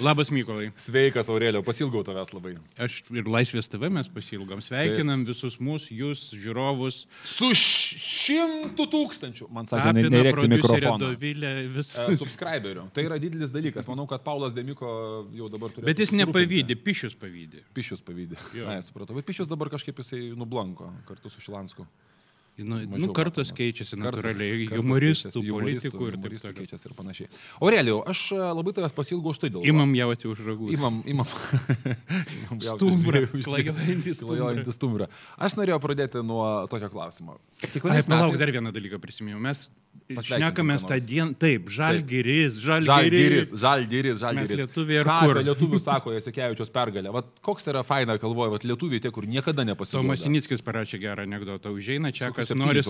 Labas, Mykolai. Sveikas, Aurelio, pasilgau tavęs labai. Aš ir Laisvės TV mes pasilgom. Sveikinam Taip. visus mūsų, jūs, žiūrovus. Su šimtų tūkstančių. Man sakė, ne, nereiktų mikrofoną. Dovilė, vis... E, subscriberių. Tai yra didelis dalykas. Manau, kad Paulas Demiko jau dabar turi. Bet jis nepavydė, Pišius pavydė. Pišius pavydė. Na, supratau. Bet Pišius dabar kažkaip jisai nublanko kartu su Šilansku. Nu, nu, kartos keičiasi natūraliai, kartos, humoristų, kartos politikų ir taip toliau. keičiasi ir panašiai. Aurelijau, aš e, labai tavęs pasilgau štai dėl. Imam jauti už ragų. Imam, imam. stumbrą. Klajojantį stumbrą. Aš norėjau pradėti nuo tokio klausimo. Kiekvienais metais... Palauk, dar vieną dalyką prisiminiau. Mes Šnekamės tą dieną, taip, žalgeris, žalgeris. Žalgeris, žalgeris. Lietuviai ir apie lietuvių sako Jasikevičios pergalė. Vat koks yra faina, kalvoju, vat lietuviai tie, kur niekada nepasirodė. Tomas Sinickis parašė gerą anegdotą. Užeina čia, kas nori.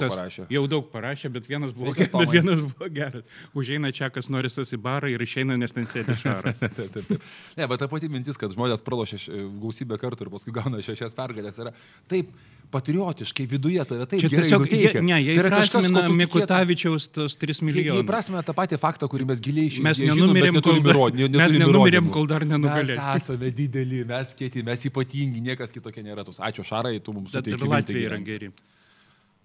Jau daug parašė, bet vienas buvo, Sveikas, bet vienas buvo geras. Užeina čia, kas nori į barą ir išeina, nes ten sėdi šaras. taip, taip, taip. Ne, bet ta pati mintis, kad žmonės pralošė gausybę kartų ir paskui gauna šešias pergalės, yra taip patriotiškai viduje tave taip Čia tiesiog. Jie, ne, jie tai prasmina Mikutavičiaus tos 3 milijonus. Jie prasmina tą patį faktą, kurį mes giliai išėjome. Mes nenumirėm, kol, įrodymų, mes nenumirėm kol dar nenugalėjome. Mes esame dideli, mes kieti, mes ypatingi, niekas kitokie nėra. Tus. Ačiū Šarai, tu mums suteikė. Latvija yra geri.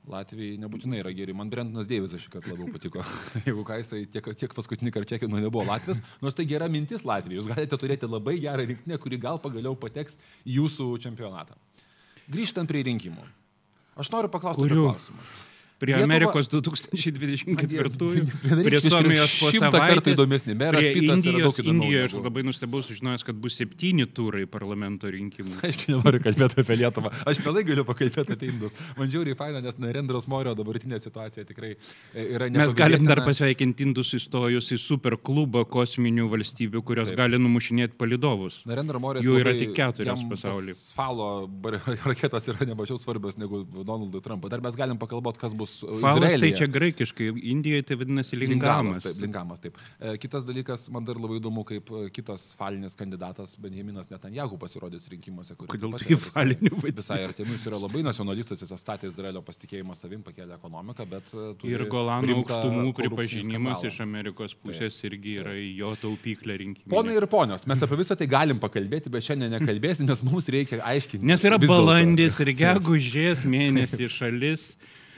Latvijai nebūtinai yra geri. Man Brentonas Deivisas šį kartą labiau patiko. Jeigu ką jisai tiek, tiek paskutinį kartą čekino nebuvo Latvijas, nors tai gera mintis Latvijai. Jūs galite turėti labai gerą rinktinę, kuri gal pagaliau pateks į jūsų čempionatą. Grįžtant prie rinkimų. Aš noriu paklausti klausimą. Prie Lietuva... Amerikos 2024, prie Suomijos po kartų įdomesnį. Meras Pitas yra daug įdomesnis. Indijoje aš labai nustebau sužinojęs, kad bus septyni turai parlamento rinkimų. Aš nenoriu kalbėti apie Lietuvą. Aš mielai galiu pakalbėti apie Indus. Man žiūri faina, nes Narendros Morio dabartinė situacija tikrai e, yra ne. Mes galim dar pasveikinti Indus įstojus į superklubą kosminių valstybių, kurios Taip. gali numušinėti palidovus. Narendro Morio. Jų yra tik keturios pasaulyje. Falo raketos yra nemažiau svarbios negu Donaldui Trumpui. Dar mes galim pakalboti, kas bus bus Falas tai čia graikiškai, Indijoje tai vadinasi lingamas. Lingamas taip, lingamas, taip. E, kitas dalykas, man dar labai įdomu, kaip e, kitas falinis kandidatas Benjaminas Netanjahu pasirodys rinkimuose. Kodėl tai falinių vaidmenų? Visai artimui jis yra labai nacionalistas, jis atstatė Izraelio pasitikėjimą savim, pakėlė ekonomiką, bet... E, ir Golano aukštumų pripažinimas iš Amerikos pusės taip, irgi yra jo taupyklė rinkimų. Ponai ir ponios, mes apie visą tai galim pakalbėti, bet šiandien nekalbėsim, nes mums reikia aiškinti. Nes yra balandis ir gegužės mėnesį šalis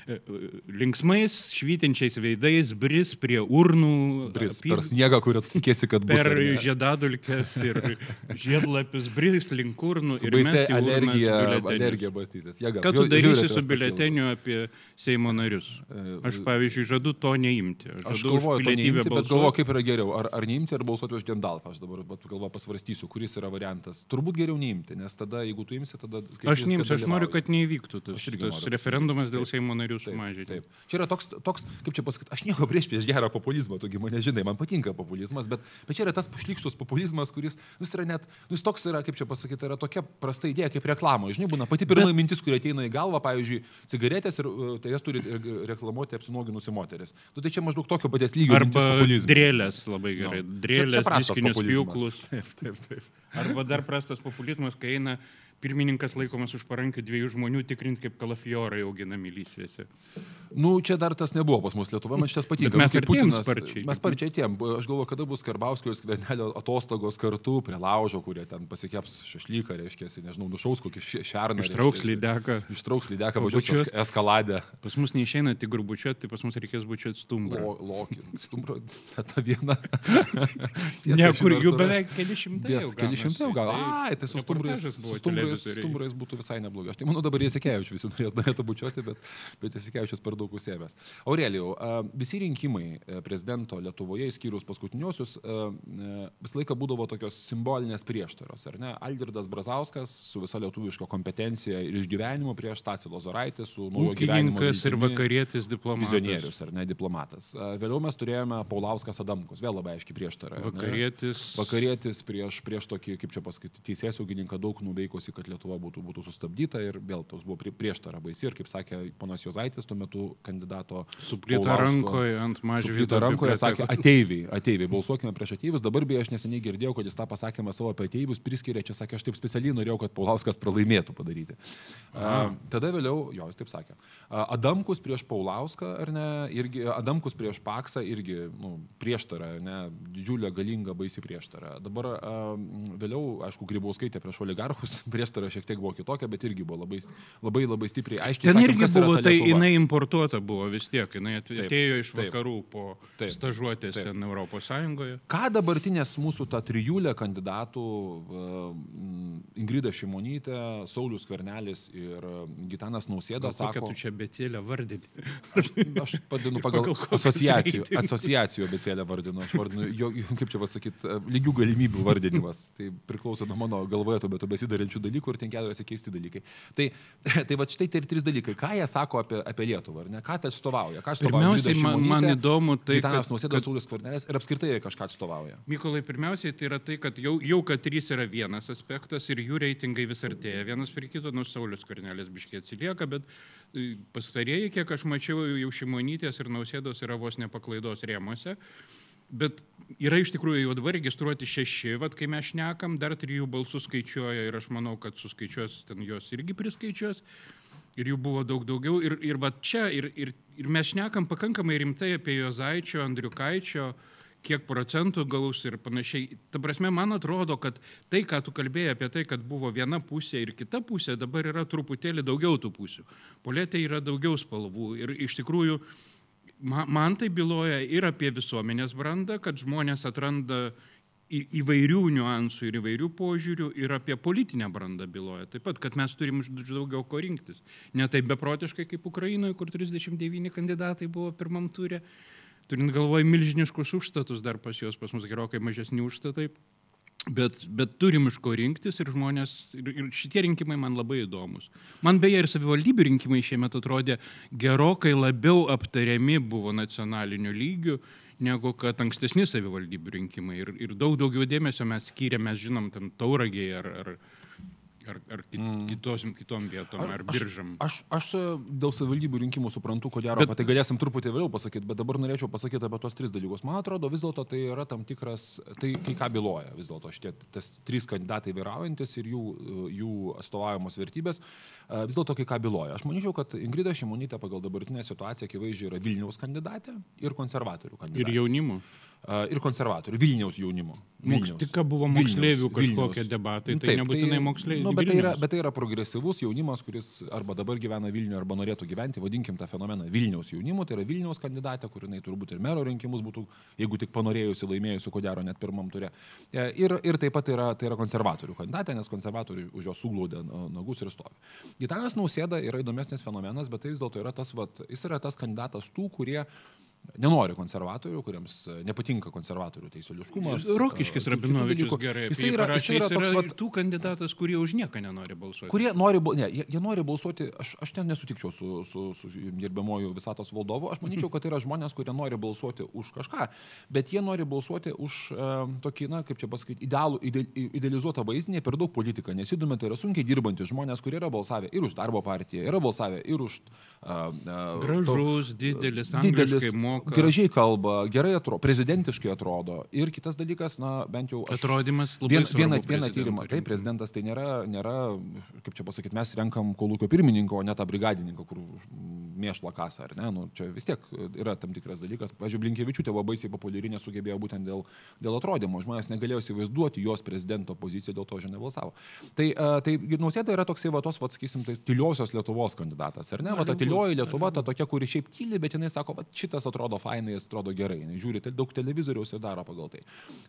linksmais, švytinčiais veidais, bris prie urnų. Bris apyg... per sniegą, kurio tikėsi, kad bus. Per žiedadulkes ir žiedlapius, bris link urnų. Ir mes alergija, alergija bastysis. Ką tu darysi su biuleteniu apie Seimo narius? E, aš, pavyzdžiui, žadu to neimti. Aš, aš galvoju, to neimti, bet galvoju, kaip yra geriau. Ar, ar neimti, ar balsuoti už Gendalfą. Aš dabar galvoju, pasvarstysiu, kuris yra variantas. Turbūt geriau neimti, nes tada, jeigu tu imsi, tada... Aš neimsiu, aš noriu, kad neįvyktų tas, tas referendumas dėl Seimo narių galiu sumažinti. Taip. Čia yra toks, toks kaip čia pasakyti, aš nieko prieš prieš gerą populizmą, tu mane žinai, man patinka populizmas, bet, bet čia yra tas šlikštus populizmas, kuris, nu, jis yra net, nu, jis toks yra, kaip čia pasakyti, yra tokia prasta idėja kaip reklama. Žinai, būna pati pirmoji bet... mintis, kuri ateina į galvą, pavyzdžiui, cigaretės ir uh, tai jas turi reklamuoti apsinoginusi moteris. Nu, tai čia maždaug tokio paties lygio. Arba drėlės labai gerai. No. Drėlės, diskinius pjūklus. Taip, taip, taip. Arba dar prastas populizmas, kai eina pirmininkas laikomas už parankių dviejų žmonių tikrinti, kaip kalafiorai auginami lysvėse. Nu, čia dar tas nebuvo pas mus Lietuvoje, man šitas patinka. Mes kaip Putinas. Sparčiai. Mes sparčiai tiem. Aš galvoju, kada bus Karbauskio ir Skvernelio atostogos kartu prie laužo, kurie ten pasikeps šašlyką, reiškia, nežinau, nušaus kokį šerną. Ištrauks lydeką. Ištrauks lydeką, važiuos eskaladę. Pas mus neišeina tik grubučiuoti, tai pas mus reikės bučiuoti stumbrą. Lo, lokį. Stumbrą, ta viena. ne, kur jų beveik keli šimtai. Keli šimtai gal. Ai, tai su stumbrais. Su stumbrais stumbrais, stumbrais būtų visai neblogai. Aš tai manau dabar Jasikevičius visi norės, norėtų bučiuoti, bet, bet Jasikevičius per daug užsėmęs. Aurelijau, visi rinkimai e, prezidento Lietuvoje, išskyrus paskutiniosius, visą laiką būdavo tokios simbolinės prieštaros, ar ne? Algirdas Brazauskas su visa lietuviško kompetencija ir išgyvenimu prieš Tasį Lozoraitį, su naujo gyvenimo. ir vakarietis diplomatas. Vizionierius, ar ne diplomatas. Vėliau mes turėjome Paulauskas Adamkus, vėl labai aiškiai prieštara. Vakarietis. Vakarietis prieš, prieš tokį, kaip čia pasakyti, teisės saugininką daug nuveikusi kad Lietuva būtų, būtų sustabdyta ir vėl toks buvo prieštara baisi ir kaip sakė ponas Jozaitis tuo metu kandidato. Suplyta rankoje ant mažo. Suplyta rankoje sakė ateiviai, ateiviai, balsuokime prieš ateivius. Dabar beje aš neseniai girdėjau, kad jis tą pasakymą savo apie ateivius priskiria, čia sakė, aš taip specialiai norėjau, kad Paulauskas pralaimėtų padaryti. A, tada vėliau, jo, jis taip sakė. Adamkus prieš Paulauską, ar ne, irgi Adamkus prieš Paksą irgi nu, prieštara, ne, didžiulė, galinga, baisi prieštara. Dabar a, vėliau, aišku, Grybauskaitė prieš oligarchus, prieštara šiek tiek buvo kitokia, bet irgi buvo labai, labai, labai stipriai aiškiai. Ten irgi buvo, tai jinai importuota buvo vis tiek, jinai atėjo taip, iš vakarų taip, po taip, stažuotės taip. ten Europos Sąjungoje. Ką dabartinės mūsų ta trijulė kandidatų, uh, Ingrida Šimonytė, Saulis Kvernelis ir Gitanas Nausėda sako... Kokią tu čia betėlę vardinį? Aš, aš padinu pagal, pagal asociacijų, asociacijų betėlę vardinu. Aš vardinu, jo, kaip čia pasakyti, lygių galimybių vardinimas. Tai priklauso nuo mano galvoje tuo metu besidarančių dalykų ir ten keturiasi keisti dalykai. Tai, tai va štai tai ir trys dalykai. Ką jie sako apie, apie Lietuvą, ar ne? Ką tai atstovauja? Ką atstovauja? Pirmiausiai, man, man įdomu tai... Gitanas Nausėdas, Saulis Kvernelis ir apskritai kažką atstovauja. Mykolai, pirmiausiai tai yra tai, kad jau, jau kad trys yra vienas aspektas ir jų reitingai vis artėja vienas prie kito, nu Saulis Kvernelis biškiai atsilieka, bet e, pastarėjai, kiek aš mačiau, jau Šimonytės ir Nausėdos yra vos nepaklaidos rėmose. Bet yra iš tikrųjų jau dabar registruoti šeši, vad kai mes šnekam, dar trijų balsų skaičiuoja ir aš manau, kad suskaičiuos ten jos irgi priskaičiuos. Ir jų buvo daug daugiau. Ir, ir va čia, ir, ir, ir mes šnekam pakankamai rimtai apie Jozaičio, Andriukaičio, kiek procentų gaus ir panašiai. Ta prasme, man atrodo, kad tai, ką tu kalbėjai apie tai, kad buvo viena pusė ir kita pusė, dabar yra truputėlį daugiau tų pusių. Polėtė yra daugiau spalvų. Ir iš tikrųjų, man tai byloja ir apie visuomenės brandą, kad žmonės atranda įvairių niuansų ir įvairių požiūrių ir apie politinę brandą byloja. Taip pat, kad mes turim daugiau ko rinktis. Ne taip beprotiškai kaip Ukrainoje, kur 39 kandidatai buvo pirmam turė, turint galvoje milžiniškus užstatus dar pas juos, pas mus gerokai mažesni užstatai. Bet, bet turim iš ko rinktis ir žmonės, ir, ir šitie rinkimai man labai įdomus. Man beje ir savivaldybių rinkimai šiemet atrodė gerokai labiau aptariami buvo nacionaliniu lygiu negu kad ankstesni savivaldybių rinkimai. Ir, ir daug daugiau dėmesio mes skyrėme, žinom, ten tauragiai ar, ar, ar, ar kit, mm. kitos, kitom vietom, ar, ar biržam. Aš, aš, aš dėl savivaldybių rinkimų suprantu, ko gero, bet tai galėsim truputį vėliau pasakyti, bet dabar norėčiau pasakyti apie tos tris dalykus. Man atrodo, vis dėlto tai yra tam tikras, tai kai ką byloja vis dėlto šitie tas trys kandidatai vyraujantis ir jų, jų atstovaujamos vertybės, vis dėlto kai ką byloja. Aš manyčiau, kad Ingrida Šimonytė pagal dabartinę situaciją akivaizdžiai yra Vilniaus kandidatė ir konservatorių kandidatė. Ir jaunimo ir konservatorių, Vilniaus jaunimo. Vilniaus. Tik buvo moksleivių kažkokie Vilniaus. debatai, tai Taip, nebūtinai tai, moksleivių. Nu, bet, tai yra, bet tai yra progresyvus jaunimas, kuris arba dabar gyvena Vilniuje, arba norėtų gyventi, vadinkim tą fenomeną Vilniaus jaunimu, tai yra Vilniaus kandidatė, kur jinai turbūt ir mero rinkimus būtų, jeigu tik panorėjusi, laimėjusi, ko gero, net pirmam turė. E, ir, ir taip pat yra, tai yra konservatorių kandidatė, nes konservatoriai už jo suglaudė nagus ir stovi. Gitanas Nausėda yra įdomesnis fenomenas, bet tai vis dėlto yra tas, vat, jis yra tas kandidatas tų, kurie nenori konservatorių, kuriems e, nepatinka konservatorių teisėliškumas. Rokiškis e, Rabinovičius gerai. Jis yra, jis yra toks vat, tų kandidatas, kurie už nieką nenori balsuoti. Kurie nori, ne, jie, jie nori balsuoti, aš, aš ten nesutikčiau su, su, su gerbiamoju visatos valdovu, aš manyčiau, kad tai yra žmonės, kurie nori balsuoti už kažką, bet jie nori balsuoti už um, tokį, na, kaip čia pasakyti, idealų, ide, idealizuotą vaizdinį, per daug politiką, nesidomi, tai yra sunkiai dirbantys žmonės, kurie yra balsavę ir už darbo partiją, yra balsavę ir už... Uh, uh, Gražus, to, didelis, didelis, moka. Gražiai kalba, gerai atrodo, prezidentiškai atrodo. Ir kitas dalykas, na, bent jau... Aš, Atrodimas labai vien, vieną, vieną tyrimą. Taip, prezidentas tai nėra, nėra, kaip čia pasakyti, mes renkam kolūkio pirmininką, o ne tą brigadininką, kur mėšla kasą, ar ne? Nu, čia vis tiek yra tam tikras dalykas. Pavyzdžiui, Blinkevičių tėvo baisiai populiari nesugebėjo būtent dėl, dėl atrodymo. Žmonės negalėjo įsivaizduoti jos prezidento poziciją, dėl to žinai balsavo. Tai, uh, tai Nausėda yra toksai, va, tos, va, sakysim, tai tyliosios Lietuvos kandidatas, ar ne? Va, ta tylioji Lietuva, ta tokia, kuri šiaip tyli, bet jinai sako, va, šitas atrodo fainai, jis atrodo gerai, jinai žiūri daug televizoriaus ir daro pagal tai.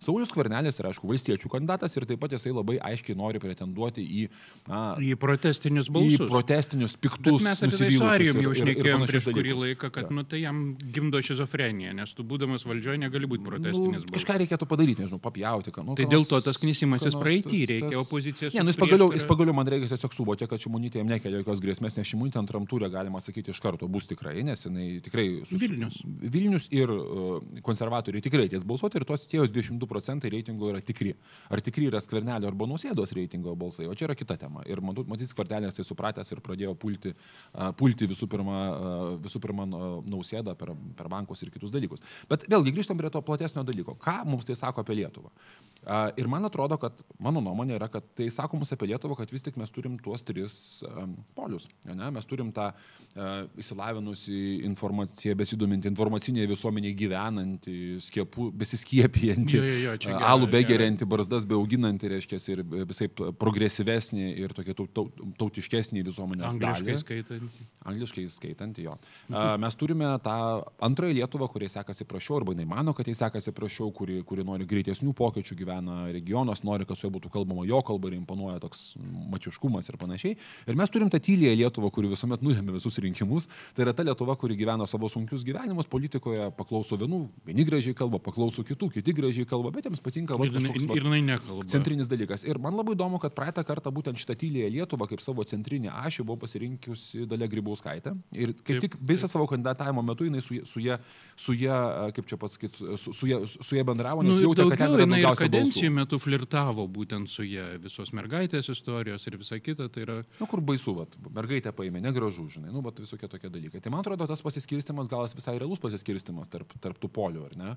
Saulis Kvernelis yra, aišku, valstiečių kandidatas ir taip pat jisai labai aiškiai nori pretenduoti į... Na, į protestinius balsus. Į protestinius, piktus, nusivylusius. Mes jau šnekėjom prieš kurį laiką, kad ja. nu, tai jam gimdo šizofreniją, nes tu būdamas valdžioje negali būti protestinis. Nu, kažką reikėtų padaryti, nežinau, papjauti. Ką, nu, tai dėl to tas knysimasis praeitį reikia opozicijos. Ne, nu, jis pagaliau, jis pagaliau man reikia tiesiog suvokė, kad šimonytė jam nekelia jokios grėsmės, nes šimonytė antram turė, galima sakyti, iš karto bus tikrai, nes jinai tikrai... Sus... Vilnius. Vilnius ir uh, konservatoriai tikrai ties balsuoti ir tos tie 22 procentai reitingo yra tikri. Ar tikri yra skvernelio arba nusėdos reitingo balsai, o čia yra kita tema. Ir matyt, skvernelis tai supratęs ir pradėjo pulti, uh, pulti visų pirma, visų pirma nausėdą per, per bankus ir kitus dalykus. Bet vėlgi grįžtam prie to platesnio dalyko. Ką mums tai sako apie Lietuvą? Ir man atrodo, kad mano nuomonė yra, kad tai sako mums apie Lietuvą, kad vis tik mes turim tuos tris polius. Ne? Mes turim tą įsilavinusi informaciją, besidominti informacinėje visuomenėje gyvenantį, skiepų, jo, alų begeriantį, barzdas beauginantį, reiškia, ir visai progresyvesnį ir tokia tautiškesnį visuomenės Angliškai dalį. skaitant. Angliškai skaitant, jo. Mes turime tą antrąją Lietuvą, kuriai sekasi prašiau, arba jinai mano, kad jai sekasi prašiau, kuri, kuri nori greitesnių pokyčių gyvena regionas, nori, kad su juo būtų kalbama jo kalba ir imponuoja toks mačiuškumas ir panašiai. Ir mes turim tą tylėją Lietuvą, kuri visuomet nuėmė visus rinkimus. Tai yra ta Lietuva, kuri gyvena savo sunkius gyvenimus politikoje, paklauso vienų, vieni gražiai kalba, paklauso kitų, kiti gražiai kalba, bet jiems patinka va, kažkoks, va, ir, ir nekalba. centrinis dalykas. Ir man labai įdomu, kad praeitą kartą būtent šitą tylėją Lietuvą kaip savo centrinį ašį buvo pasirinkusi Dalia Grybauskaitė. Ir kaip taip, tik visą savo kandidatavimo metu jinai su, su, jie, su jie, kaip čia pasakyti, su, su, jie, su jie bendravo, nes nu, jautė, kad ten yra daugiausiai kadencijų metu flirtavo būtent su jie, visos mergaitės istorijos ir visa kita. Tai yra... Nu, kur baisu, vat, mergaitė paėmė, negražu, žinai, nu, bet visokie tokie dalykai. Tai man atrodo, tas pasiskirstimas gal visai realus pasiskirstimas tarp, tarp tų polių, ar ne?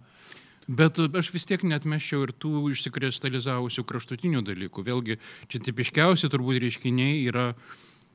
Bet aš vis tiek netmeščiau ir tų išsikristalizavusių kraštutinių dalykų. Vėlgi, čia tipiškiausi turbūt reiškiniai yra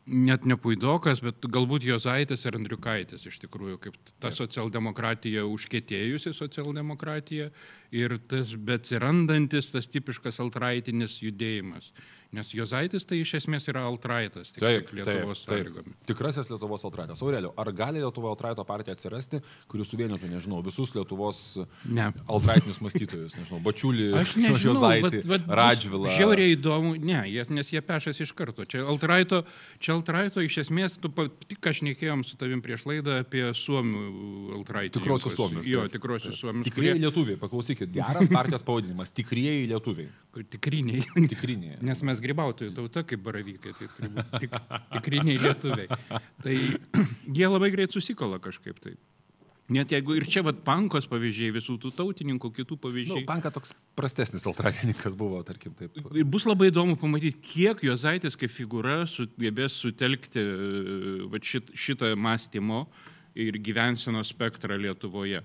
net ne Puidokas, bet galbūt Jozaitis ir Andriukaitis iš tikrųjų, kaip ta socialdemokratija užkėtėjusi socialdemokratija ir tas betsirandantis, tas tipiškas altraitinis judėjimas. Nes Jozaitis tai iš esmės yra altraitas, tik taip, Lietuvos taip, sąlygomis. Taip. Tikrasis Lietuvos altraitas. Aurelio, ar gali Lietuvo altraito partija atsirasti, kuri suvienytų, nežinau, visus Lietuvos ne. altraitinius mąstytojus, nežinau, Bačiulį, Jozaitį, Radžvilą. Žiauriai įdomu, ne, jie, nes jie pešas iš karto. Čia altraito, čia altraito iš esmės, tu tik aš nekėjom su tavim prieš laidą apie suomių altraitį. Tikrosius suomius. Jo, tikrosius suomius. Tikrieji kurie... lietuviai, paklausykit, geras partijos pavadinimas, tikrieji lietuviai. Tikriniai. Tikriniai. Nes mes grybautojų tauta kaip baravykai, tai turbūt tik, tikriniai lietuviai. Tai jie labai greit susikola kažkaip tai. Net jeigu ir čia vat pankos pavyzdžiai, visų tų tautininkų, kitų pavyzdžiai. Nu, panka toks prastesnis altratininkas buvo, tarkim taip. Ir bus labai įdomu pamatyti, kiek Jozaitis kaip figūra sugebės sutelkti vat, šit, šitą mąstymo ir gyvensenos spektrą Lietuvoje.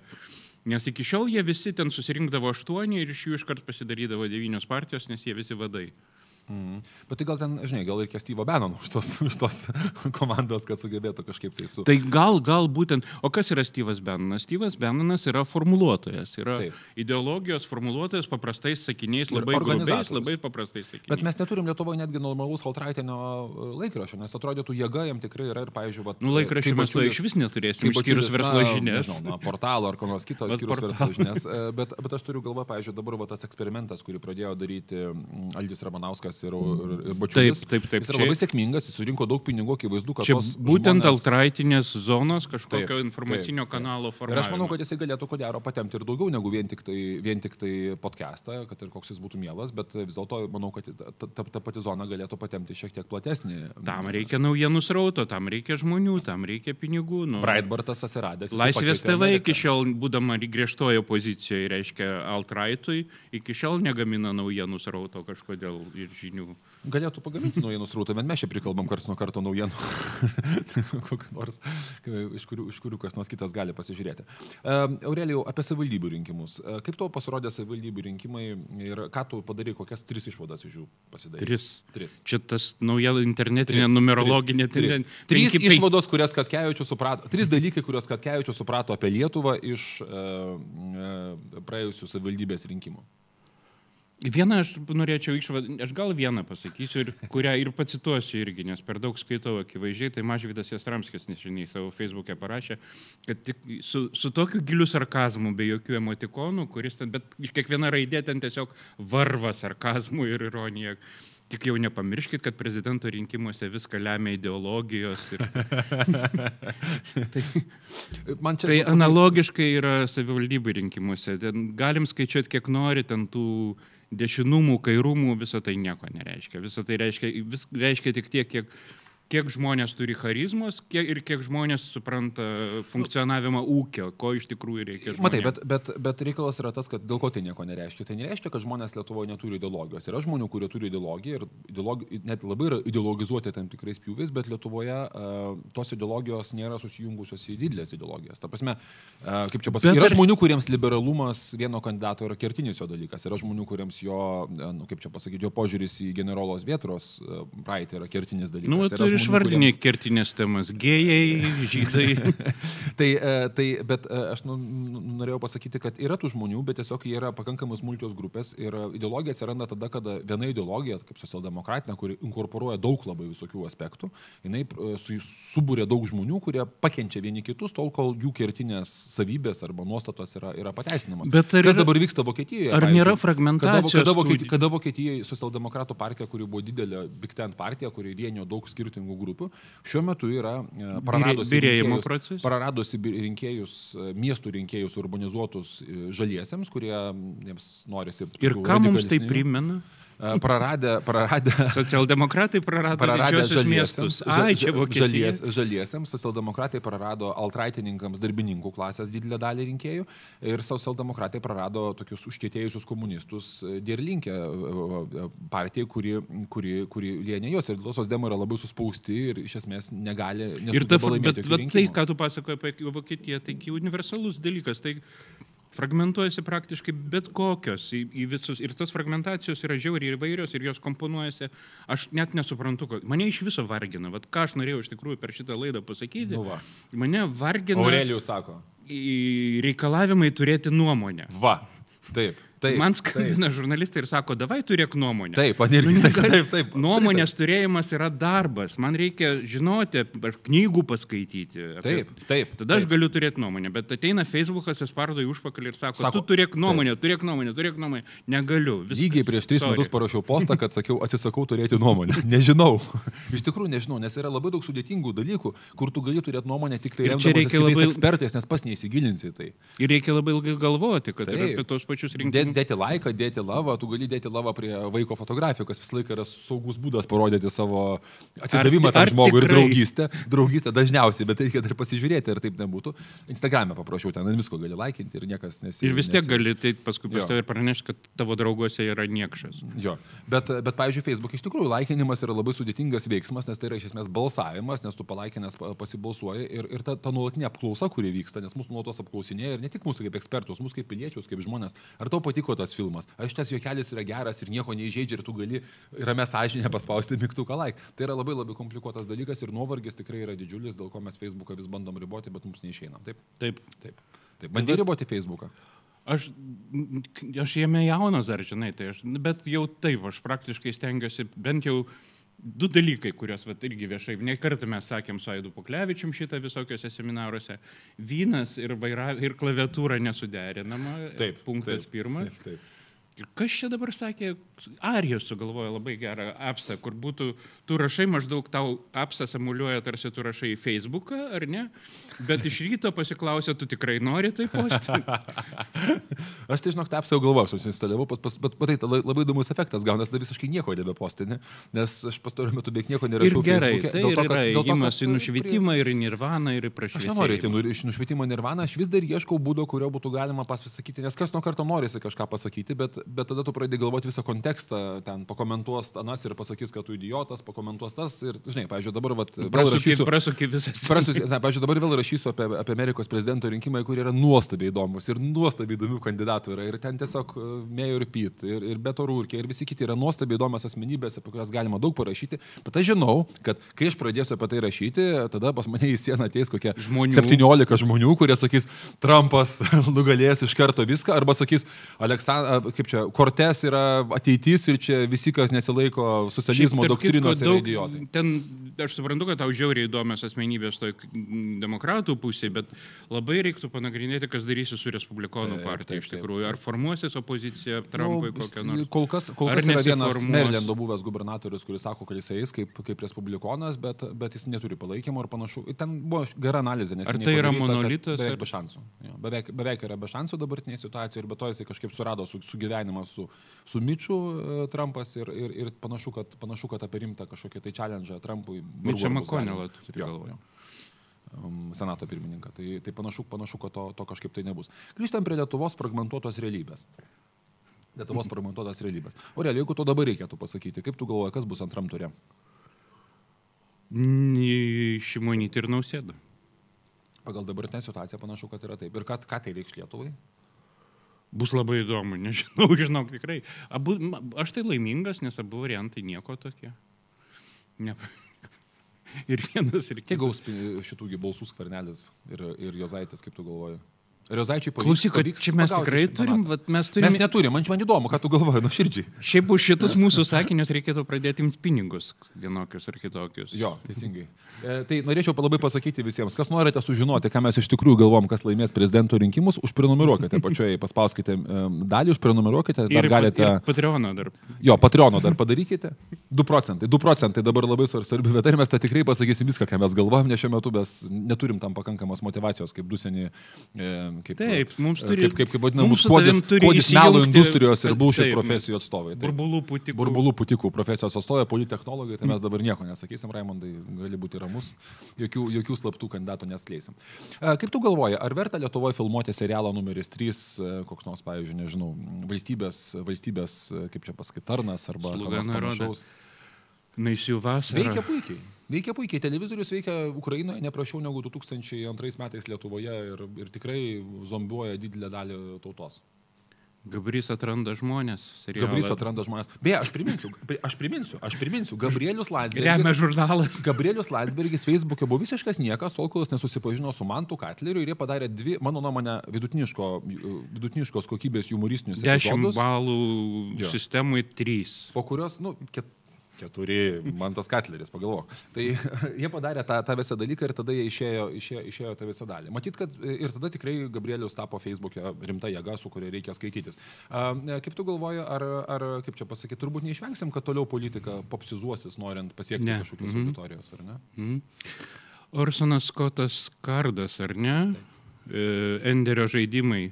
Nes iki šiol jie visi ten susirinkdavo aštuoni ir iš jų iškart pasidarydavo devynios partijos, nes jie visi vadai. Mm. Bet tai gal ten, žinai, gal reikia Steve'o Bannon už tos, už tos komandos, kad sugebėtų kažkaip tai su... Tai gal, gal būtent, o kas yra Steve'as Bannonas? Steve'as Bannonas yra formuluotojas, yra Taip. ideologijos formuluotojas paprastais sakiniais, labai grubiais, labai paprastais sakiniais. Bet mes neturim Lietuvoje netgi normalaus altraitinio e, laikraščio, nes atrodytų jėga jam tikrai yra ir, pavyzdžiui, vat, nu, laikraščių mes to iš vis neturėsime, išskyrus verslo žinias. Nežinau, na, portalo ar ko nors kito, išskyrus verslo žinias. E, bet, bet aš turiu galvą, pavyzdžiui, dabar va, tas eksperimentas, kurį pradėjo daryti Aldis Ramanauskas ir, ir, ir Bačiulis. Taip, taip, taip. Jis yra labai sėkmingas, jis surinko daug pinigų, akivaizdu, kad... Čia būtent žmonės... altraitinės zonos kažkokio taip, informacinio taip, kanalo formavimo. Ir aš manau, kad jisai galėtų ko gero patemti ir daugiau negu vien tik tai, vien tik tai podcastą, kad ir koks jis būtų mielas, bet vis dėlto manau, kad ta, ta, ta pati zona galėtų patemti šiek tiek platesnį. Tam reikia naujienų srauto, tam reikia žmonių, tam reikia pinigų. Nu. Breitbartas atsiradęs. Laisvės TV iki šiol, būdama griežtojo pozicijoje, reiškia altraitui, iki šiol negamina naujienų srauto kažkodėl ir žinių galėtų pagaminti naujienų srautą, bet mes čia prikalbam karts nuo karto naujienų, nors, iš, kurių, iš kurių kas nors kitas gali pasižiūrėti. Aurelijau, apie savivaldybių rinkimus. Uh, kaip tau pasirodė savivaldybių rinkimai ir ką tu padarai, kokias tris išvadas iš jų pasidarai? Tris. Tris. Čia tas nauja internetinė tris, numerologinė tris, tris. trys rinkipai... išvados, kurias Katkevičius suprato, trys dalykai, kuriuos Katkevičius suprato apie Lietuvą iš uh, uh, praėjusių savivaldybės rinkimų. Vieną aš norėčiau išvadinti, aš gal vieną pasakysiu, ir, kurią ir pacituosiu irgi, nes per daug skaitau akivaizdžiai, tai Mažvydas Jastramskis neseniai savo Facebook'e parašė, kad tik su, su tokiu giliu sarkazmu, be jokių emotikonų, kuris ten, bet kiekviena raidė ten tiesiog varva sarkazmų ir ironija, Tik jau nepamirškit, kad prezidento rinkimuose viską lemia ideologijos. Ir... tai, Man čia... tai analogiškai yra savivaldybių rinkimuose. Ten galim skaičiuoti, kiek nori, ten tų dešinumų, kairumų, visą tai nieko nereiškia. Visą tai reiškia, vis, reiškia tik tiek, kiek kiek žmonės turi charizmos kiek, ir kiek žmonės supranta funkcionavimą ūkio, ko iš tikrųjų reikia. Žmonėm. Matai, bet, bet, bet reikalas yra tas, kad dėl ko tai nieko nereiškia. Tai nereiškia, kad žmonės Lietuvoje neturi ideologijos. Yra žmonių, kurie turi ideologiją ir ideologi, net labai yra ideologizuoti tam tikrais pjūviais, bet Lietuvoje uh, tos ideologijos nėra susijungusios į didelės ideologijas. Ta prasme, uh, kaip čia pasakyti, yra ar... žmonių, kuriems liberalumas vieno kandidato yra kertinis jo dalykas. Yra žmonių, kuriems jo, uh, nu, kaip čia pasakyti, jo požiūris į generolos Vietros uh, praeitį yra kertinis dalykas. Nu, yra kuriems... kertinės temas - gėjai, žydai. tai, e, tai, bet e, aš nu, nu, norėjau pasakyti, kad yra tų žmonių, bet tiesiog jie yra pakankamai smulkios grupės ir ideologija atsiranda tada, kada viena ideologija, kaip socialdemokratinė, kuri inkorporuoja daug labai visokių aspektų, jinai e, su, subūrė daug žmonių, kurie pakenčia vieni kitus, tol kol jų kertinės savybės arba nuostatos yra, yra pateisinamas. Bet ar, Kas dabar vyksta Vokietijoje? Ar nėra fragmentacijos? Kada, kada, Vokietijoje, kada Vokietijoje socialdemokratų partija, kuri buvo didelė Big Ten partija, kuri vienijo daug skirtingų grupių, šiuo metu yra e, praradusi rinkėjus, praradusi rinkėjus, e, miestų rinkėjus urbanizuotus e, žaliesiems, kurie jiems norisi. Ir ką mums tai primena? Praradę, praradę. Socialdemokratai prarado praradę žaliesiams. Ai, čia buvo žalies, žaliesiams, socialdemokratai prarado altraitininkams, darbininkų klasės didelę dalį rinkėjų ir socialdemokratai prarado tokius užkėtėjusius komunistus dėrlinkę partijai, kuri, kuri, kuri lienė juos. Ir dėl tos demo yra labai suspausti ir iš esmės negali. Ir ta, bet, bet tai, ką tu pasakoji apie Vokietiją, tai universalus dalykas. Tai fragmentuojasi praktiškai bet kokios į, į visus. Ir tos fragmentacijos yra žiauriai įvairios ir jos komponuojasi. Aš net nesuprantu, mane iš viso vargina. Vat ką aš norėjau iš tikrųjų per šitą laidą pasakyti. Nu va. mane vargina. Aurelijus sako. Reikalavimai turėti nuomonę. Va. Taip. Taip, Man skambina taip. žurnalistai ir sako, davai turėk nuomonę. Taip, panirgi, nu, taip, taip, taip. Nuomonės turėjimas yra darbas. Man reikia žinoti, knygų paskaityti. Apie... Taip, taip. Tada taip. aš galiu turėti nuomonę, bet ateina Facebookas, jis parodo į užpakalį ir sako, sako tu turėk nuomonę, taip. turėk nuomonę, turėk nuomonę. Negaliu. Viskas. Lygiai prieš tris Sorry. metus parašiau postą, kad sakiau, atsisakau turėti nuomonę. Nežinau. Iš tikrųjų nežinau, nes yra labai daug sudėtingų dalykų, kur tu gali turėti nuomonę tik tai remdamasis labai... ekspertais, nes pas neįsigilinsi tai. Ir reikia labai ilgai galvoti, kad apie tos pačius rinkimus dėti laiką, dėti lavą, tu gali dėti lavą prie vaiko fotografijų, kas visą laiką yra saugus būdas parodyti savo atsidavimą tam žmogui ir draugystę. Draugystę dažniausiai, bet reikia dar pasižiūrėti, ar taip nebūtų. Instagram'e paprašiau, ten visko gali laikinti ir niekas nesi. Ir vis tiek nesi... gali, tai paskui pas tavai pranešti, kad tavo drauguose yra niekšas. Jo, bet, bet pavyzdžiui, Facebook iš tikrųjų laikinimas yra labai sudėtingas veiksmas, nes tai yra iš esmės balsavimas, nes tu palaikinęs pasibalsuoji ir, ir ta, ta nuolatinė apklausa, kuri vyksta, nes mūsų nuolatos apklausinėja ir ne tik mūsų kaip ekspertus, mūsų kaip piliečius, kaip žmonės. Ar tau patiko tas filmas? Aš tas juokelis yra geras ir nieko neįžeidžia ir tu gali ramę sąžinę paspausti mygtuką like. Tai yra labai labai komplikuotas dalykas ir nuovargis tikrai yra didžiulis, dėl ko mes Facebooką vis bandom riboti, bet mums neišeina. Taip. Taip. Taip. Taip. Bandai riboti Facebooką. Aš, aš jame jaunas dar, žinai, tai aš, bet jau taip, aš praktiškai stengiuosi bent jau du dalykai, kuriuos vat, irgi viešai, ne kartą mes sakėm su Aidu Puklevičium šitą visokiuose seminaruose. Vynas ir, vaira, ir klaviatūra nesuderinama. Taip. Punktas taip, pirmas. Taip, taip. Kas čia dabar sakė, Arijos sugalvojo labai gerą apsą, kur būtų, tu rašai maždaug tau apsą simuliuoja, tarsi tu rašai į Facebooką, ar ne? Bet iš ryto pasiklausė, tu tikrai nori tai postyti. Aš tai žinok, tą apsą jau galvojau, susinstalavau, bet matai, labai įdomus efektas gaunas, tada visiškai nieko nebepostini, nes aš pastaruoju metu beveik nieko nerašau. Ir gerai, Facebook'e, tai dėl to, kad, dėl to, kad, į nušvietimą ir į nirvaną ir į prašymą. Aš nenoriu eiti nu, iš nušvietimo nirvaną, aš vis dar ieškau būdo, kurio būtų galima pasakyti, nes kas nuo karto norisi kažką pasakyti, bet, bet tada tu pradedi galvoti visą kontekstą, ten pakomentuos anas ir pasakys, kad tu idiotas, pakomentuos tas ir, žinai, pavyzdžiui, dabar vat, vėl rašysiu. Prasukį visas. Prasukį, ne, pavyzdžiui, dabar vėl rašysiu apie, apie Amerikos prezidento rinkimai, kurie yra nuostabiai įdomus ir nuostabiai įdomių kandidatų yra. Ir ten tiesiog e, Mayor Pitt, ir, ir Beto Rūrkė, ir visi kiti yra nuostabiai įdomios asmenybės, apie kurias galima daug parašyti. Bet aš žinau, kad kai aš pradėsiu apie tai rašyti, tada pas mane į sieną ateis kokie žmonių. 17 žmonių, kurie sakys, Trumpas nugalės iš karto viską, arba sakys, Aleksandras, kaip čia Kortes yra ateitis ir čia visi, kas nesilaiko socializmo Šiaip, doktrinos, yra idiotai. Ten aš suprantu, kad tau žiauriai įdomios asmenybės toj demokratų pusėje, bet labai reiktų panagrinėti, kas darysi su Respublikonų taip, partija taip, iš tikrųjų. Ar formuosis opozicija Trumpui nu, kokią nors? Kol kas, kol kas yra vienas Merlendo buvęs gubernatorius, kuris sako, kad jis eis kaip, kaip Respublikonas, bet, bet jis neturi palaikymo ir panašu. Ten buvo gera analizė, nes... Tai yra monolitas? Beveik ar... be šansų. Jo, beveik, beveik yra be šansų dabartinėje situacijoje ir be to jisai kažkaip surado su, sugyvenimą su, su Mičiu uh, Trumpas ir, ir, ir panašu, kad, panašu, kad apie rimtą kažkokį tai challenge Trumpui Čia Makonelą turi galvoje. Um, senato pirmininką. Tai, tai panašu, panašu, kad to, to kažkaip tai nebus. Grįžtam prie Lietuvos fragmentuotos realybės. Lietuvos fragmentuotos realybės. Aurelio, jeigu to dabar reikėtų pasakyti, kaip tu galvoji, kas bus antram turė? Šimonytė ir nausėda. Pagal dabartinę situaciją panašu, kad yra taip. Ir ką, ką tai reikš Lietuvai? Bus labai įdomu, nežinau, žinok tikrai. Abu, aš tai laimingas, nes abu variantai nieko tokie. Ne. ir vienas ir kitas. Kiek gaus šitų balsų skvernelis ir, ir Jozaitis, kaip tu galvoji? Riozaičiai pavyks. Klausyk, pavyks čia mes tikrai turim, vat, mes turim. Mes neturim, man, man įdomu, ką tu galvoji, nu širdžiai. Šiaip už šitus mūsų sakinius reikėtų pradėti jums pinigus, vienokius ar kitokius. Jo, teisingai. E, tai norėčiau labai pasakyti visiems, kas norite sužinoti, ką mes iš tikrųjų galvom, kas laimės prezidento rinkimus, užprenumeruokite pačioje, paspauskite um, dalį, užprenumeruokite, dar ir, galite. Ir Patreoną dar. Jo, Patreoną dar padarykite. 2 procentai, 2 procentai dabar labai svarbi vieta ir mes tą tikrai pasakysim viską, ką mes galvojam, nes šiuo metu mes neturim tam pakankamos motivacijos, kaip dusenį. E, kaip, Taip, mums turi. Kaip, kaip, kaip vadinamos, kodis, kodis melo industrijos ir bullshit profesijų atstovai. Taip. Burbulų putikų. Burbulų putikų profesijos atstovai, politechnologai, tai mes dabar nieko nesakysim, Raimondai, gali būti ramus, jokių, jokių slaptų kandidatų neskleisim. Kaip tu galvoji, ar verta Lietuvoje filmuoti serialą numeris 3, koks nors, pavyzdžiui, nežinau, valstybės, valstybės kaip čia pasakyti, tarnas arba kažkas panašaus? Naisių vasarą. Veikia puikiai. Veikia puikiai, televizorius veikia Ukrainoje ne prašiau negu 2002 metais Lietuvoje ir, ir tikrai zombiuoja didelę dalį tautos. Gabrys atranda žmonės. Serialą. Gabrys atranda žmonės. Beje, aš priminsiu, aš priminsiu, aš priminsiu, Gabrielius Landsbergis. Remia žurnalas. Gabrielius Landsbergis Facebook'e buvo visiškas niekas, tol kol jis nesusipažino su Mantu Katleriu ir jie padarė dvi, mano nuomonė, vidutiniško, vidutiniškos kokybės humoristinius. 10 balų jo. sistemui 3. Po kurios, nu, ket, keturi, man tas Katleris, pagalvok. Tai jie padarė tą, tą visą dalyką ir tada jie išėjo, išėjo, išėjo tą visą dalį. Matyt, kad ir tada tikrai Gabrielius tapo Facebook'e rimta jėga, su kuria reikia skaitytis. Kaip tu galvoji, ar, ar kaip čia pasakyti, turbūt neišvengsim, kad toliau politika popsizuosis, norint pasiekti ne. kažkokios mm -hmm. auditorijos, ar ne? Mm -hmm. Orsonas Skotas Kardas, ar ne? Taip. E, Enderio žaidimai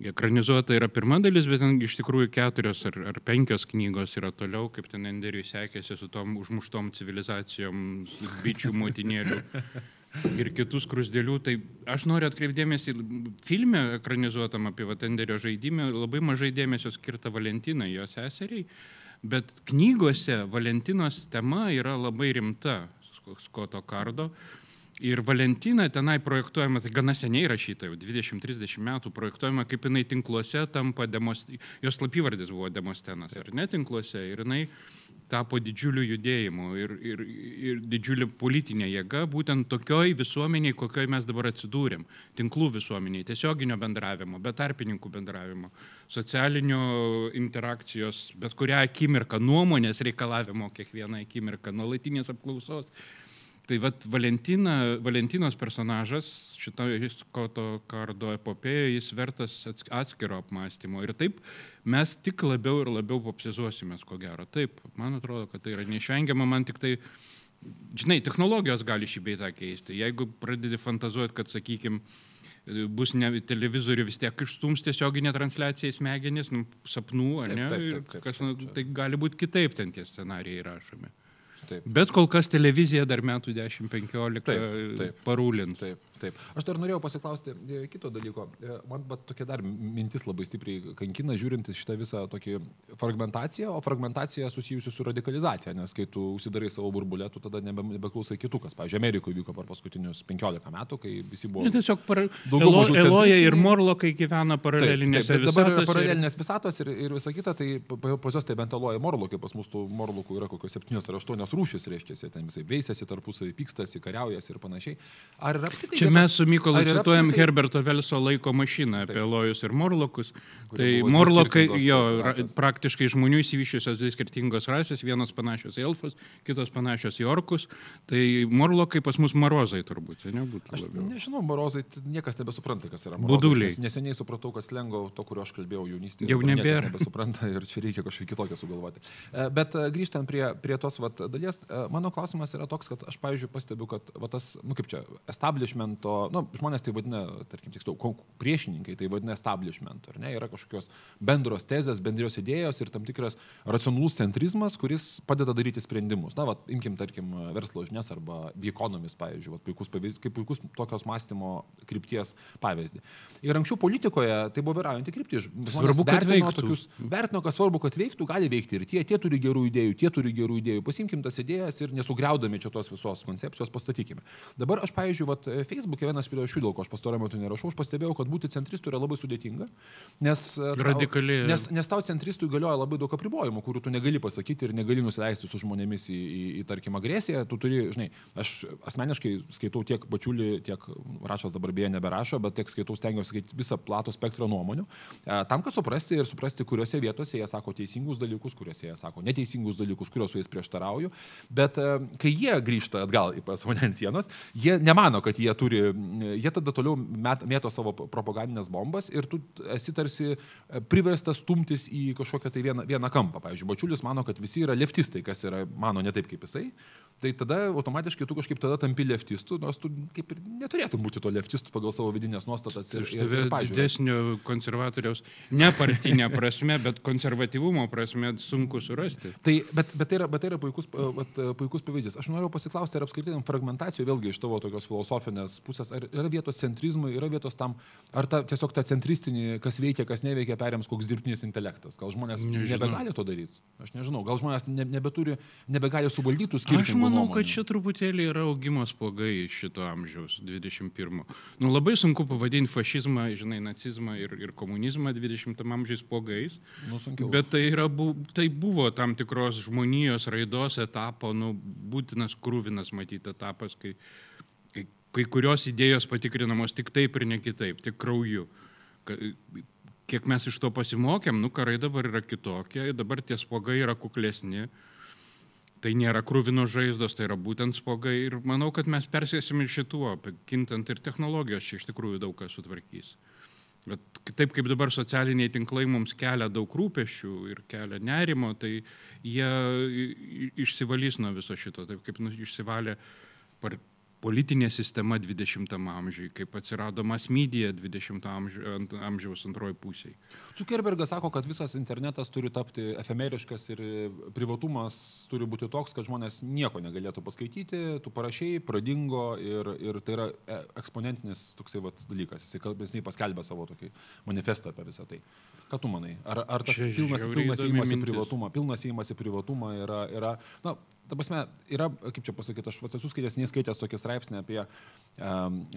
Ekranizuota yra pirma dalis, bet ten iš tikrųjų keturios ar, ar penkios knygos yra toliau, kaip ten Enderiui sekėsi su tom užmuštom civilizacijom, bičių motinėlių ir kitus krusdėlių. Tai aš noriu atkreipdėmėsi, filme ekranizuotam apie Vatenderio žaidimą labai mažai dėmesio skirta Valentinai, jo seseriai, bet knygose Valentinos tema yra labai rimta, Skoto Kardo. Ir Valentina tenai projektuojama, tai gana seniai rašyta, jau 20-30 metų projektuojama, kaip jinai tinkluose tampa, demos, jos slapyvardis buvo Demostenas, ar ne tinkluose, ir jinai tapo didžiuliu judėjimu ir, ir, ir didžiulė politinė jėga, būtent tokioj visuomeniai, kokioj mes dabar atsidūrėm. Tinklų visuomeniai, tiesioginio bendravimo, bet tarpininkų bendravimo, socialinio interakcijos, bet kurią akimirką, nuomonės reikalavimo kiekvieną akimirką, nuolatinės apklausos Tai vad Valentina, Valentinos personažas šito Skoto kardo epopėje, jis vertas atskiro apmąstymo. Ir taip mes tik labiau ir labiau popsizuosimės, ko gero. Taip, man atrodo, kad tai yra neišvengiama, man tik tai, žinai, technologijos gali šį beitą keisti. Jeigu pradedi fantazuoti, kad, sakykime, bus ne televizorių vis tiek išstums tiesioginė transliacija į smegenis, nu, sapnų, ar ne? Taip, taip, taip, taip, kas, nu, tai gali būti kitaip ten tie scenarijai rašomi. Taip. Bet kol kas televizija dar metų 10-15 parūlint. Taip. Taip. Aš dar norėjau pasiklausti e, kito dalyko. E, man bet tokia dar mintis labai stipriai kankina, žiūrint šitą visą tokį fragmentaciją, o fragmentacija susijusi su radikalizacija, nes kai tu užsidarai savo burbulę, tu tada nebe, nebeklausai kitų, kas, pavyzdžiui, Amerikoje vyko per paskutinius 15 metų, kai visi buvo... Ne, tiesiog par... Elo, Eloja ir Morlokai gyvena paralelinėse taip, dabar yra paralelinės ir... visatos ir, ir visa kita, tai pas jos tai bent Eloja Morlokai, pas mus tų Morlokų yra kokios 7 ar 8 rūšis, reiškia, ten visai veisėsi tarpusavį, pykstasi, kariaujasi ir panašiai. Ar apskritai... Čia mes su Mykolu cituojam apskritai... Herberto Velso laiko mašiną apie Lojus ir Morlokus. Tai Morlokai, jo, rasės. praktiškai žmonių įsivyšiusios dvi skirtingos rasės, vienos panašios į elfus, kitos panašios į orkus. Tai Morlokai pas mus marozai turbūt, nebūtų. Aš labiau. nežinau, marozai, niekas nebesupranta, kas yra marozai. Buduliai. Neseniai supratau, kas lengvo to, kurio aš kalbėjau jaunystėje. Jau nebėra. Nebesupranta ir čia reikia kažkokį kitokią sugalvoti. E, bet e, grįžtant prie, prie tos vat, dalies, e, mano klausimas yra toks, kad aš, pavyzdžiui, pastebiu, kad va, tas, nu kaip čia, establishmento, nu, žmonės tai vadina, tarkim, tiksliau, priešininkai tai vadina establishmentu, ar ne, yra kažkokios bendros tezės, bendrijos idėjos ir tam tikras racionalus centrizmas, kuris padeda daryti sprendimus. Na, va, imkim, tarkim, verslo žinias arba The Economist, pavyzdžiui, va, puikus pavyzdys, kaip puikus tokios mąstymo krypties pavyzdį. Ir anksčiau politikoje tai buvo vyraujanti kryptis. Svarbu, kad veiktų. Tokius, vertino, kas svarbu, kad veiktų, gali veikti ir tie, tie turi gerų idėjų, tie turi gerų idėjų. Pasimkim tas idėjas ir nesugriaudami čia tos visos koncepcijos pastatykime. Dabar aš, pavyzdžiui, vat, Facebook'e vienas priežasčių, dėl ko aš pastaruoju metu nerašau, aš pastebėjau, kad būti centristu yra labai sudėtinga, nes, Radikaliai. nes, nes tau centristui galioja labai daug apribojimų, kurių tu negali pasakyti ir negali nusileisti su žmonėmis į, į, į tarkim, agresiją. Tu turi, žinai, aš asmeniškai skaitau tiek bačiulį, tiek rašas dabar beje neberašo, bet tiek skaitau, stengiuosi skaityti visą platų spektrą nuomonių, tam, kad suprasti ir suprasti, kuriuose vietose jie sako teisingus dalykus, kuriuose jie sako neteisingus dalykus, kuriuos su jais prieštarauju. Bet kai jie grįžta atgal į pas ant sienos, jie nemano, kad jie turi, jie tada toliau met, mėto savo propagandinės bombas ir tu esi tarsi priverstas stumtis į kažkokią tai vieną, vieną kampą. Pavyzdžiui, Bačiulis mano, kad visi yra leftistai, kas yra mano ne taip kaip jisai. Tai tada automatiškai tu kažkaip tada tampi leftistu, nors tu kaip ir neturėtum būti to leftistu pagal savo vidinės nuostatas ir, ir, ir pažiūrės. Didesnio konservatoriaus, ne partinė prasme, bet konservatyvumo prasme sunku surasti. Tai, bet, bet, tai yra, bet tai yra puikus, bet, puikus pavyzdys. Aš noriu pasiklausti, ar apskritai fragmentacijų, vėlgi iš tavo tokios filosofinės pusės, ar yra vietos centrizmui, yra vietos tam, ar ta, tiesiog ta centristinė, kas veikia, kas neveikia, perims koks dirbtinis intelektas. Gal žmonės nežinau. nebegali to daryti. Aš nežinau, gal žmonės ne, nebeturi, nebegali suvaldyti skirtingų manau, nuomonių. kad čia truputėlį yra augimo spogai šito amžiaus 21. Nu, labai sunku pavadinti fašizmą, žinai, nacizmą ir, ir komunizmą 20 amžiaus spogais. Nu, sunkiau. bet tai, yra, bu, tai buvo tam tikros žmonijos raidos etapo, nu, būtinas krūvinas matyti etapas, kai, kai, kai kurios idėjos patikrinamos tik taip ir ne kitaip, tik krauju. Kiek mes iš to pasimokėm, nu karai dabar yra kitokie, dabar tie spogai yra kuklesni, tai nėra krūvino žaizdos, tai yra būtent spogai ir manau, kad mes persėsim ir šituo, kintant ir technologijos čia iš tikrųjų daug ką sutvarkys. Bet taip kaip dabar socialiniai tinklai mums kelia daug rūpešių ir kelia nerimo, tai jie išsivalys nuo viso šito, taip kaip nu, išsivalė politinė sistema 20 amžiui, kaip atsirado masmydija 20 amžiaus, amžiaus antroji pusėje. Zuckerbergas sako, kad visas internetas turi tapti efemeriškas ir privatumas turi būti toks, kad žmonės nieko negalėtų paskaityti, tu parašiai, pradingo ir, ir tai yra e, eksponentinis toksai vat, dalykas. Jisai kalbėsniai paskelbė savo tokį manifestą apie visą tai. Ką tu manai? Ar, ar tas Čia pilnas, pilnas įimas į privatumą, pilnas įimas į privatumą yra, yra na, ta prasme, yra, kaip čia pasakyti, aš esu skaitęs, neskaitęs tokį straipsnį apie,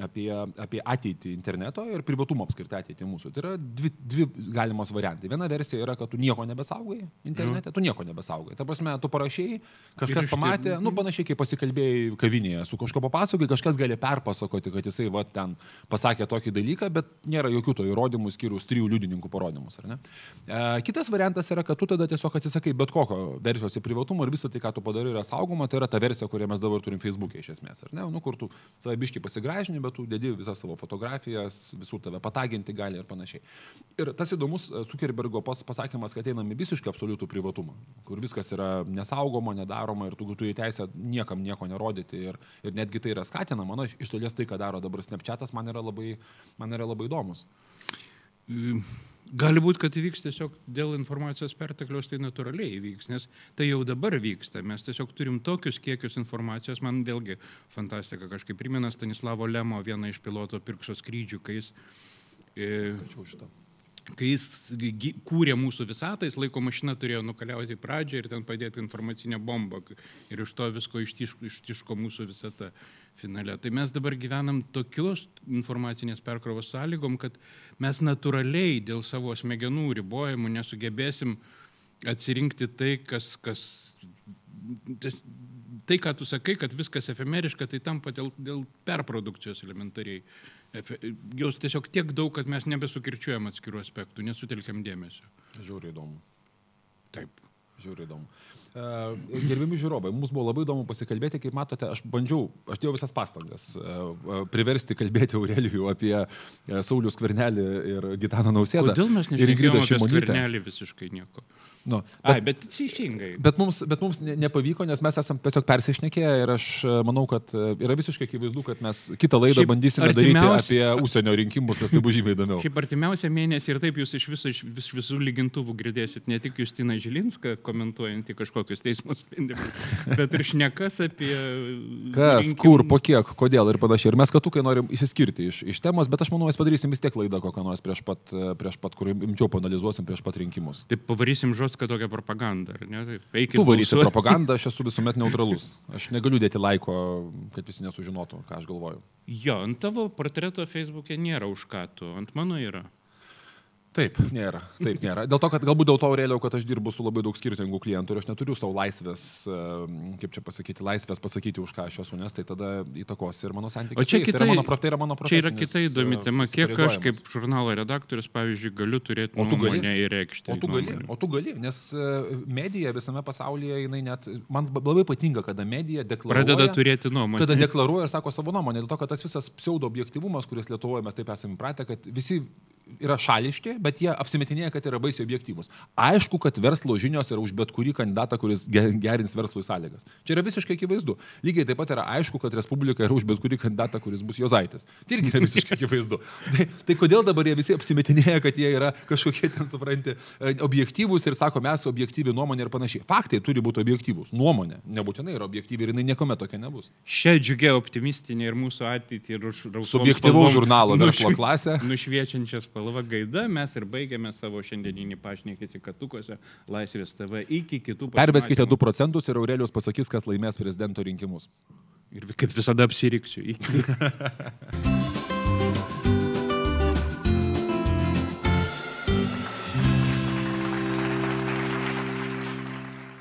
apie, apie ateitį interneto ir privatumo apskritai ateitį mūsų. Tai yra dvi, dvi galimos variantai. Viena versija yra, kad tu nieko nebesaugai internete, mm. tu nieko nebesaugai. Ta prasme, tu parašiai, kažkas pamatė, nu panašiai kaip pasikalbėjai kavinėje, su kažko papasakai, kažkas gali perpasakoti, kad jisai va ten pasakė tokį dalyką, bet nėra jokių to įrodymų, skyrus trijų liudininkų parodymus. E, kitas variantas yra, kad tu tada tiesiog atsisakai bet kokio versijos į privatumą ir visą tai, ką tu padarai, yra saugoma, tai yra ta versija, kurią mes dabar turim Facebook'e iš esmės, ar ne? Nu, kur tu save biški pasigražini, bet tu dedi visas savo fotografijas, visur tave pataginti gali ir panašiai. Ir tas įdomus e, Zuckerbergo pas, pasakymas, kad einam į visiškai absoliutų privatumą, kur viskas yra nesaugoma, nedaroma ir tu turi teisę niekam nieko nerodyti ir, ir netgi tai yra skatinama. Na, iš dalies tai, ką daro dabar Snapchatas, man yra labai, man yra labai įdomus. Mm Gali būti, kad įvyks tiesiog dėl informacijos pertekliaus, tai natūraliai įvyks, nes tai jau dabar vyksta. Mes tiesiog turim tokius kiekius informacijos, man vėlgi fantastika kažkaip primena Stanislavo Lemo vieną iš piloto pirkso skrydžių, kai jis... E, Skaičiau šitą kai jis kūrė mūsų visatą, jis laiko mašina turėjo nukeliauti į pradžią ir ten padėti informacinę bombą. Ir iš to visko ištiško, ištiško mūsų visata finale. Tai mes dabar gyvenam tokios informacinės perkrovos sąlygom, kad mes natūraliai dėl savo smegenų ribojimų nesugebėsim atsirinkti tai, kas, kas tai, ką tu sakai, kad viskas efemeriška, tai tampa dėl, dėl perprodukcijos elementariai. Efe, jos tiesiog tiek daug, kad mes nebesukirčiuojam atskirų aspektų, nesutelkiam dėmesio. Žiūri įdomu. Taip. Žiūri įdomu. E, Gerbimi žiūrovai, mums buvo labai įdomu pasikalbėti, kaip matote, aš bandžiau, aš dėjau visas pastangas e, e, priversti kalbėti Aurelijų apie Saulius Kvernelį ir Gitaną Nausėdą. Kodėl mes nežinome apie Kvernelį visiškai nieko? Nu, bet, Ai, bet teisingai. Bet mums, bet mums nepavyko, nes mes esame tiesiog persišnekėję ir aš e, manau, kad e, yra visiškai akivaizdu, kad mes kitą laidą Šiaip bandysime artimiausia... daryti apie užsienio rinkimus, nes tai bus žymiai įdomiau. Šiaip artimiausią mėnesį ir taip jūs iš, viso, iš vis, visų lygintuvų girdėsit ne tik Justiną Žilinską komentuojantį kažkokius teismo sprendimus, bet ir šnekas apie... Kas, rinkimų... kur, po kiek, kodėl ir panašiai. Ir mes katukai norim įsiskirti iš, iš temos, bet aš manau, mes padarysim vis tiek laidą kokią nors prieš pat, prieš pat kur imčiau panalizuosim prieš pat rinkimus. Taip pavarysim žodžiu kad tokia propaganda, ar ne? Taip, eikit tu varysi propagandą, aš esu visuomet neutralus. Aš negaliu dėti laiko, kad visi nesužinotų, ką aš galvoju. Jo, ant tavo portreto Facebook'e nėra už ką tu, ant mano yra. Taip, nėra. Taip, nėra. Dėl to, kad galbūt dėl to realiau, kad aš dirbu su labai daug skirtingų klientų ir aš neturiu savo laisvės, kaip čia pasakyti, laisvės pasakyti, už ką aš esu, nes tai tada įtakos ir mano santykiai. O čia kitai, tai, yra mano, tai yra mano profesija. Čia yra kita įdomi tema. Kiek aš kaip žurnalo redaktorius, pavyzdžiui, galiu turėti nuomonę ir reikšti. O tu gali, o tu gali, nes medija visame pasaulyje, jinai net, man labai patinka, kada medija deklaruoja. Pradeda turėti nuomonę. Kada deklaruoja ir sako savo nuomonę, dėl to, kad tas visas pseudo objektivumas, kuris Lietuvoje mes taip esame įpratę, kad visi yra šališki, bet jie apsimetinėja, kad yra baisiai objektyvus. Aišku, kad verslo žinios yra už bet kurį kandidatą, kuris gerins verslui sąlygas. Čia yra visiškai akivaizdu. Lygiai taip pat yra aišku, kad Respublika yra už bet kurį kandidatą, kuris bus Jozaitis. Tai irgi yra visiškai akivaizdu. Tai, tai kodėl dabar jie visi apsimetinėja, kad jie yra kažkokie ten, supranti, e, objektyvūs ir sako, mes objektyvi nuomonė ir panašiai. Faktai turi būti objektyvūs. Nuomonė nebūtinai yra objektyvi ir jinai niekuomet tokia nebus. Šią džiugę optimistinę ir mūsų ateitį ir už subjektyvaus žurnalo verslo klasę. Nušviečiančią spalvą gaida mes ir baigiame savo šiandieninį pašnekėsi Katukose Laisvės TV iki kitų. Perveskite 2 procentus ir Aurelijos pasakys, kas laimės prezidento rinkimus. Ir kaip visada apsiriksiu. Iki.